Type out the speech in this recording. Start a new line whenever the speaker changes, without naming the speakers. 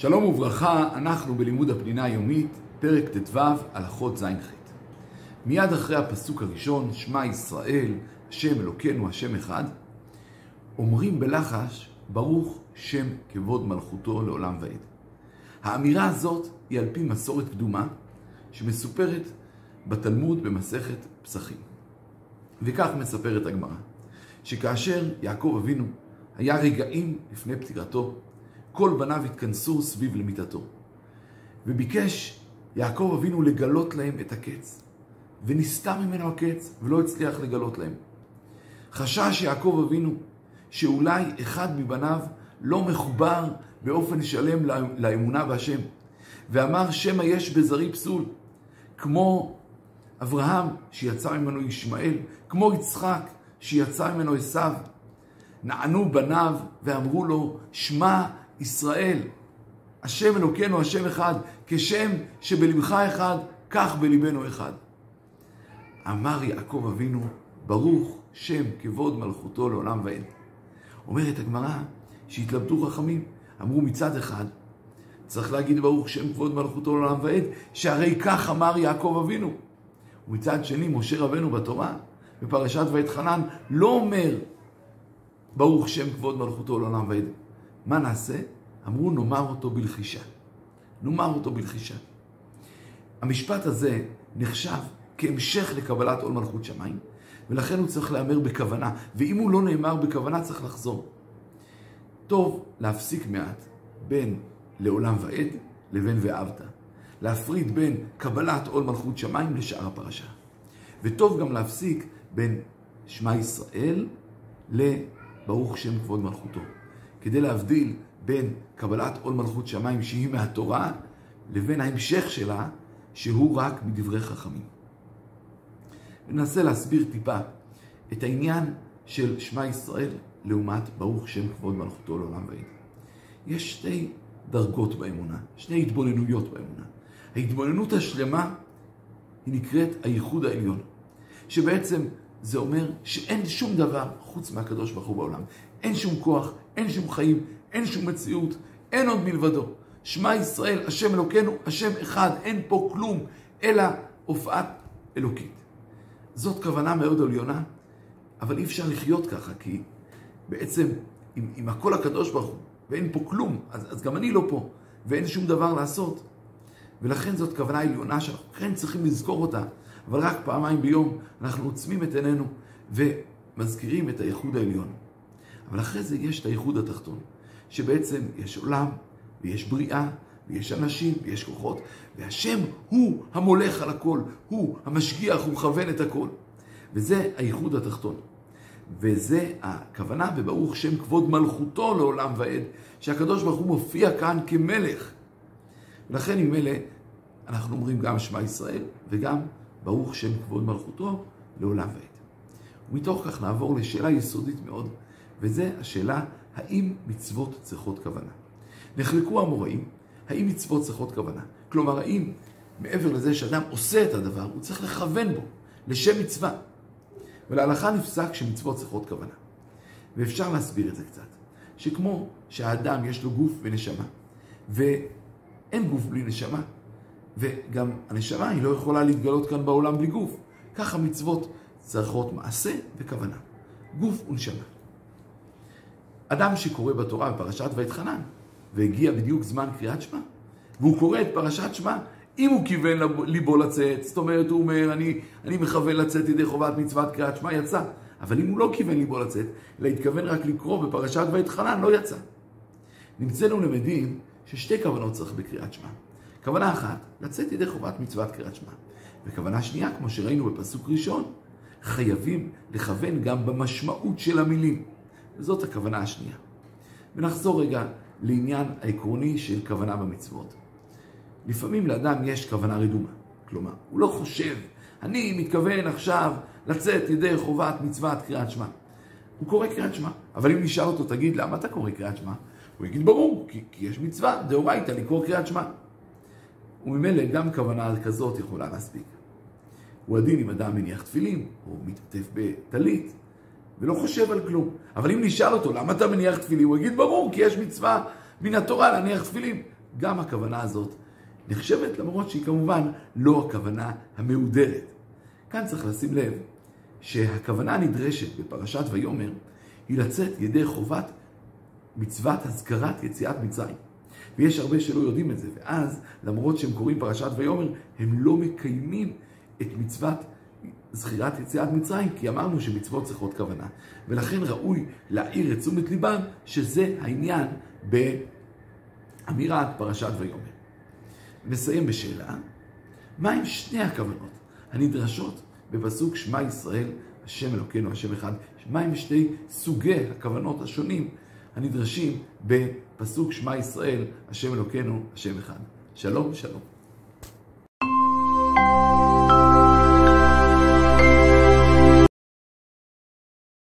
שלום וברכה, אנחנו בלימוד הפנינה היומית, פרק ט"ו, הלכות ז'-ח'. מיד אחרי הפסוק הראשון, שמע ישראל, השם אלוקינו, השם אחד, אומרים בלחש, ברוך שם כבוד מלכותו לעולם ועד. האמירה הזאת היא על פי מסורת קדומה, שמסופרת בתלמוד במסכת פסחים. וכך מספרת הגמרא, שכאשר יעקב אבינו היה רגעים לפני פטירתו, כל בניו התכנסו סביב למיטתו. וביקש יעקב אבינו לגלות להם את הקץ. ונסתר ממנו הקץ, ולא הצליח לגלות להם. חשש יעקב אבינו שאולי אחד מבניו לא מחובר באופן שלם לאמונה בהשם. ואמר שמא יש בזרי פסול, כמו אברהם שיצא ממנו ישמעאל, כמו יצחק שיצא ממנו עשיו. נענו בניו ואמרו לו, שמע ישראל, השם אלוקינו, השם אחד, כשם שבלבך אחד, כך בלבנו אחד. אמר יעקב אבינו, ברוך שם כבוד מלכותו לעולם ועד. אומרת הגמרא שהתלבטו חכמים, אמרו מצד אחד, צריך להגיד ברוך שם כבוד מלכותו לעולם ועד, שהרי כך אמר יעקב אבינו. ומצד שני, משה רבנו בתורה, בפרשת ואתחנן, לא אומר ברוך שם כבוד מלכותו לעולם ועד. מה נעשה? אמרו נאמר אותו בלחישה. נאמר אותו בלחישה. המשפט הזה נחשב כהמשך לקבלת עול מלכות שמיים, ולכן הוא צריך להיאמר בכוונה, ואם הוא לא נאמר בכוונה צריך לחזור. טוב להפסיק מעט בין לעולם ועד לבין ואהבת. להפריד בין קבלת עול מלכות שמיים לשאר הפרשה. וטוב גם להפסיק בין שמע ישראל לברוך שם כבוד מלכותו. כדי להבדיל בין קבלת עול מלכות שמיים שהיא מהתורה, לבין ההמשך שלה, שהוא רק מדברי חכמים. ננסה להסביר טיפה את העניין של שמע ישראל לעומת ברוך שם כבוד מלכותו לעולם ועד. יש שתי דרגות באמונה, שני התבוננויות באמונה. ההתבוננות השלמה היא נקראת הייחוד העליון, שבעצם זה אומר שאין שום דבר חוץ מהקדוש ברוך הוא בעולם. אין שום כוח, אין שום חיים, אין שום מציאות, אין עוד מלבדו. שמע ישראל, השם אלוקינו, השם אחד, אין פה כלום, אלא הופעת אלוקית. זאת כוונה מאוד עליונה, אבל אי אפשר לחיות ככה, כי בעצם, אם, אם הכל הקדוש ברוך הוא, ואין פה כלום, אז, אז גם אני לא פה, ואין שום דבר לעשות. ולכן זאת כוונה עליונה שאנחנו כן צריכים לזכור אותה, אבל רק פעמיים ביום אנחנו עוצמים את עינינו ומזכירים את הייחוד העליון. אבל אחרי זה יש את הייחוד התחתון, שבעצם יש עולם, ויש בריאה, ויש אנשים, ויש כוחות, והשם הוא המולך על הכל, הוא המשגיח, הוא מכוון את הכל. וזה הייחוד התחתון. וזה הכוונה בברוך שם כבוד מלכותו לעולם ועד, שהקדוש ברוך הוא מופיע כאן כמלך. ולכן אלה אנחנו אומרים גם שמע ישראל וגם ברוך שם כבוד מלכותו לעולם ועד. ומתוך כך נעבור לשאלה יסודית מאוד, וזה השאלה האם מצוות צריכות כוונה. נחלקו המוראים, האם מצוות צריכות כוונה. כלומר, האם מעבר לזה שאדם עושה את הדבר, הוא צריך לכוון בו, לשם מצווה. ולהלכה נפסק שמצוות צריכות כוונה. ואפשר להסביר את זה קצת. שכמו שהאדם יש לו גוף ונשמה, ואין גוף בלי נשמה, וגם הנשמה היא לא יכולה להתגלות כאן בעולם בלי גוף. ככה מצוות צריכות מעשה וכוונה. גוף ונשמה. אדם שקורא בתורה בפרשת ואתחנן, והגיע בדיוק זמן קריאת שמע, והוא קורא את פרשת שמע, אם הוא כיוון ליבו לצאת, זאת אומרת, הוא אומר, אני, אני מכוון לצאת ידי חובת מצוות קריאת שמע, יצא. אבל אם הוא לא כיוון ליבו לצאת, אלא התכוון רק לקרוא בפרשת ואתחנן, לא יצא. נמצאנו למדים ששתי כוונות צריך בקריאת שמע. כוונה אחת, לצאת ידי חובת מצוות קריאת שמע. וכוונה שנייה, כמו שראינו בפסוק ראשון, חייבים לכוון גם במשמעות של המילים. וזאת הכוונה השנייה. ונחזור רגע לעניין העקרוני של כוונה במצוות. לפעמים לאדם יש כוונה רדומה. כלומר, הוא לא חושב, אני מתכוון עכשיו לצאת ידי חובת מצוות קריאת שמע. הוא קורא קריאת שמע, אבל אם נשאל אותו, תגיד, למה אתה קורא קריאת שמע? הוא יגיד, ברור, כי, כי יש מצווה, דאורייתא, לקרוא קריאת שמע. וממילא גם כוונה כזאת יכולה להספיק. הוא הדין אם אדם מניח תפילין, או מתעטף בטלית, ולא חושב על כלום. אבל אם נשאל אותו, למה אתה מניח תפילין? הוא יגיד, ברור, כי יש מצווה מן התורה להניח תפילין. גם הכוונה הזאת נחשבת, למרות שהיא כמובן לא הכוונה המהודרת. כאן צריך לשים לב שהכוונה הנדרשת בפרשת ויאמר היא לצאת ידי חובת מצוות הזכרת יציאת מצרים. ויש הרבה שלא יודעים את זה, ואז למרות שהם קוראים פרשת ויאמר, הם לא מקיימים את מצוות זכירת יציאת מצרים, כי אמרנו שמצוות צריכות כוונה. ולכן ראוי להעיר את תשומת ליבם שזה העניין באמירת פרשת ויאמר. נסיים בשאלה, מהם שני הכוונות הנדרשות בפסוק שמע ישראל, השם אלוקינו, השם אחד, מהם שתי סוגי הכוונות השונים הנדרשים בפסוק שמע ישראל, השם אלוקינו, השם אחד. שלום, שלום.